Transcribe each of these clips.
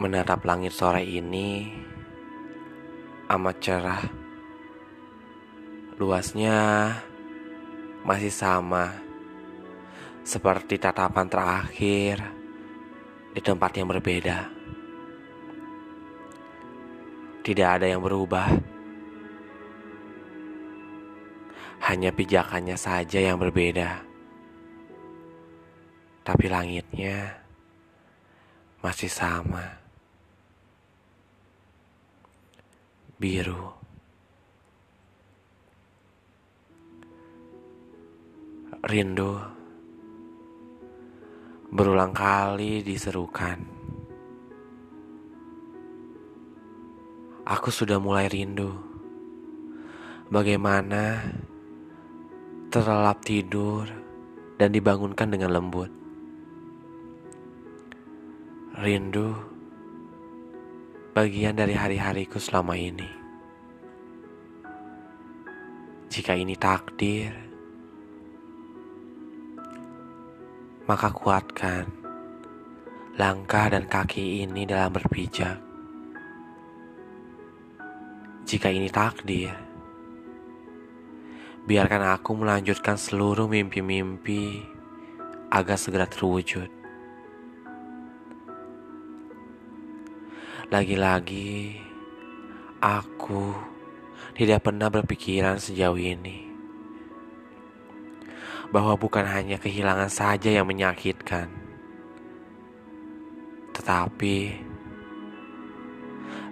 Menatap langit sore ini amat cerah. Luasnya masih sama seperti tatapan terakhir di tempat yang berbeda. Tidak ada yang berubah. Hanya pijakannya saja yang berbeda. Tapi langitnya masih sama. Biru. Rindu berulang kali diserukan. Aku sudah mulai rindu. Bagaimana terlelap tidur dan dibangunkan dengan lembut. Rindu bagian dari hari-hariku selama ini. Jika ini takdir, maka kuatkan langkah dan kaki ini dalam berpijak. Jika ini takdir, biarkan aku melanjutkan seluruh mimpi-mimpi agar segera terwujud. Lagi-lagi, aku tidak pernah berpikiran sejauh ini bahwa bukan hanya kehilangan saja yang menyakitkan, tetapi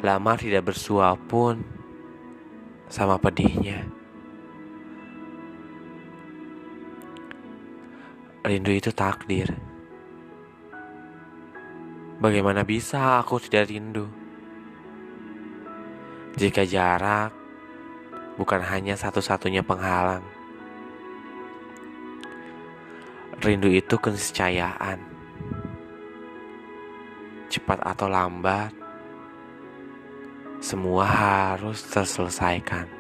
lama tidak bersua pun sama pedihnya. Rindu itu takdir. Bagaimana bisa aku tidak rindu? Jika jarak bukan hanya satu-satunya penghalang. Rindu itu keniscayaan. Cepat atau lambat, semua harus terselesaikan.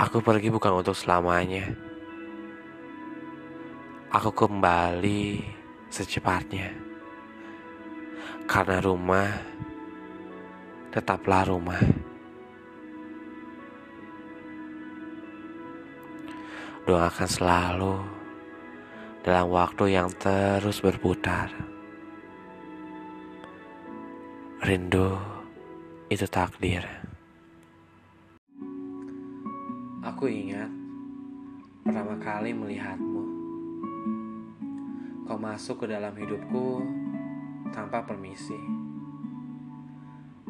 Aku pergi bukan untuk selamanya. Aku kembali secepatnya. Karena rumah tetaplah rumah. Doakan selalu dalam waktu yang terus berputar. Rindu itu takdir. Aku ingat pertama kali melihatmu kau masuk ke dalam hidupku tanpa permisi.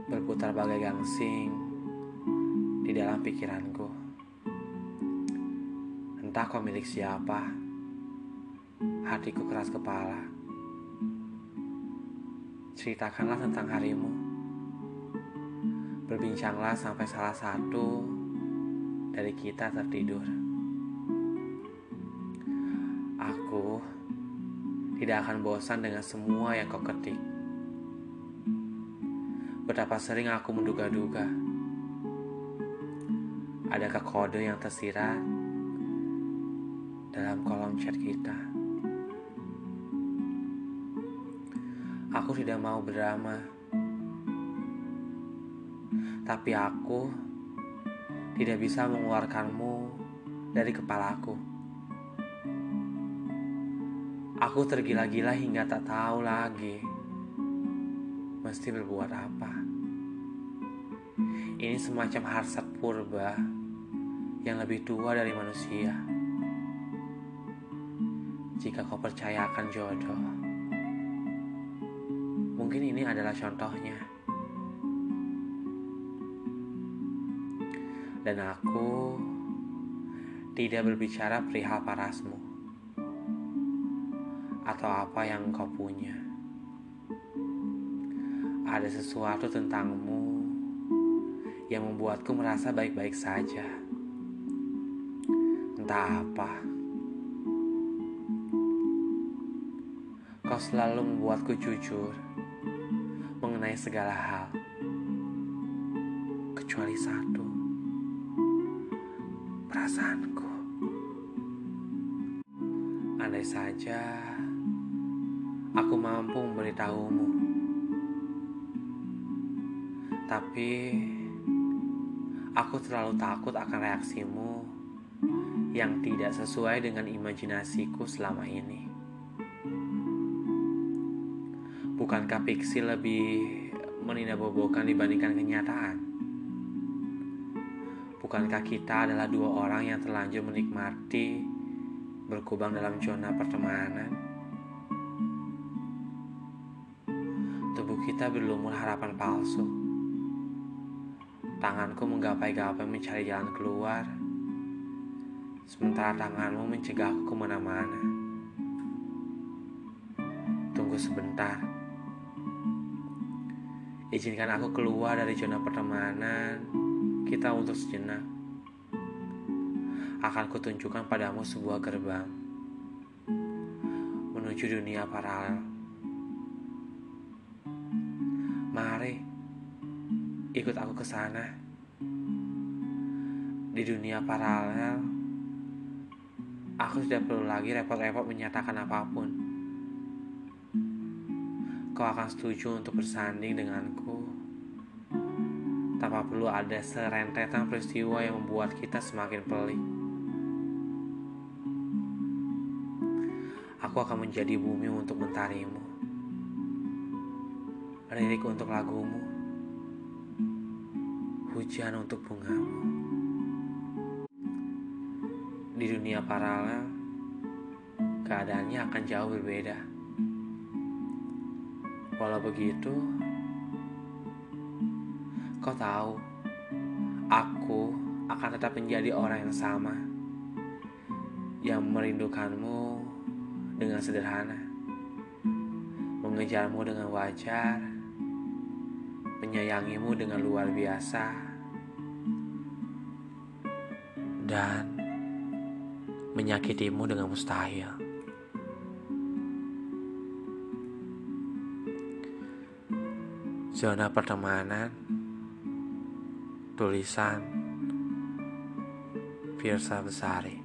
Berputar bagai gangsing di dalam pikiranku. Entah kau milik siapa, hatiku keras kepala. Ceritakanlah tentang harimu. Berbincanglah sampai salah satu dari kita tertidur. Tidak akan bosan dengan semua yang kau ketik. Betapa sering aku menduga-duga. Adakah kode yang tersirat dalam kolom chat kita? Aku tidak mau berdrama. Tapi aku tidak bisa mengeluarkanmu dari kepalaku. Aku tergila-gila hingga tak tahu lagi mesti berbuat apa. Ini semacam harsat purba yang lebih tua dari manusia. Jika kau percaya akan jodoh, mungkin ini adalah contohnya. Dan aku tidak berbicara perihal parasmu atau apa yang kau punya. Ada sesuatu tentangmu yang membuatku merasa baik-baik saja. Entah apa. Kau selalu membuatku jujur mengenai segala hal. Kecuali satu. Perasaanku. Andai saja aku mampu memberitahumu. Tapi aku terlalu takut akan reaksimu yang tidak sesuai dengan imajinasiku selama ini. Bukankah fiksi lebih meninabobokan dibandingkan kenyataan? Bukankah kita adalah dua orang yang terlanjur menikmati berkubang dalam zona pertemanan? Kita berlumur harapan palsu. Tanganku menggapai-gapai mencari jalan keluar sementara tanganmu mencegahku ke mana-mana. Tunggu sebentar. Izinkan aku keluar dari zona pertemanan kita untuk sejenak. Akan kutunjukkan padamu sebuah gerbang menuju dunia paralel. Ikut aku ke sana. Di dunia paralel, Aku tidak perlu lagi repot-repot menyatakan apa pun. Kau akan setuju untuk bersanding denganku tanpa perlu ada serentetan peristiwa yang membuat kita semakin pelik. Aku akan menjadi bumi untuk mentarimu, lirik untuk lagumu, hujan untuk bungamu di dunia paralel, keadaannya akan jauh berbeda. Walau begitu, kau tahu, aku akan tetap menjadi orang yang sama, yang merindukanmu dengan sederhana, mengejarmu dengan wajar, menyayangimu dengan luar biasa, dan menyakitimu dengan mustahil. Zona pertemanan, tulisan Firsa Besari.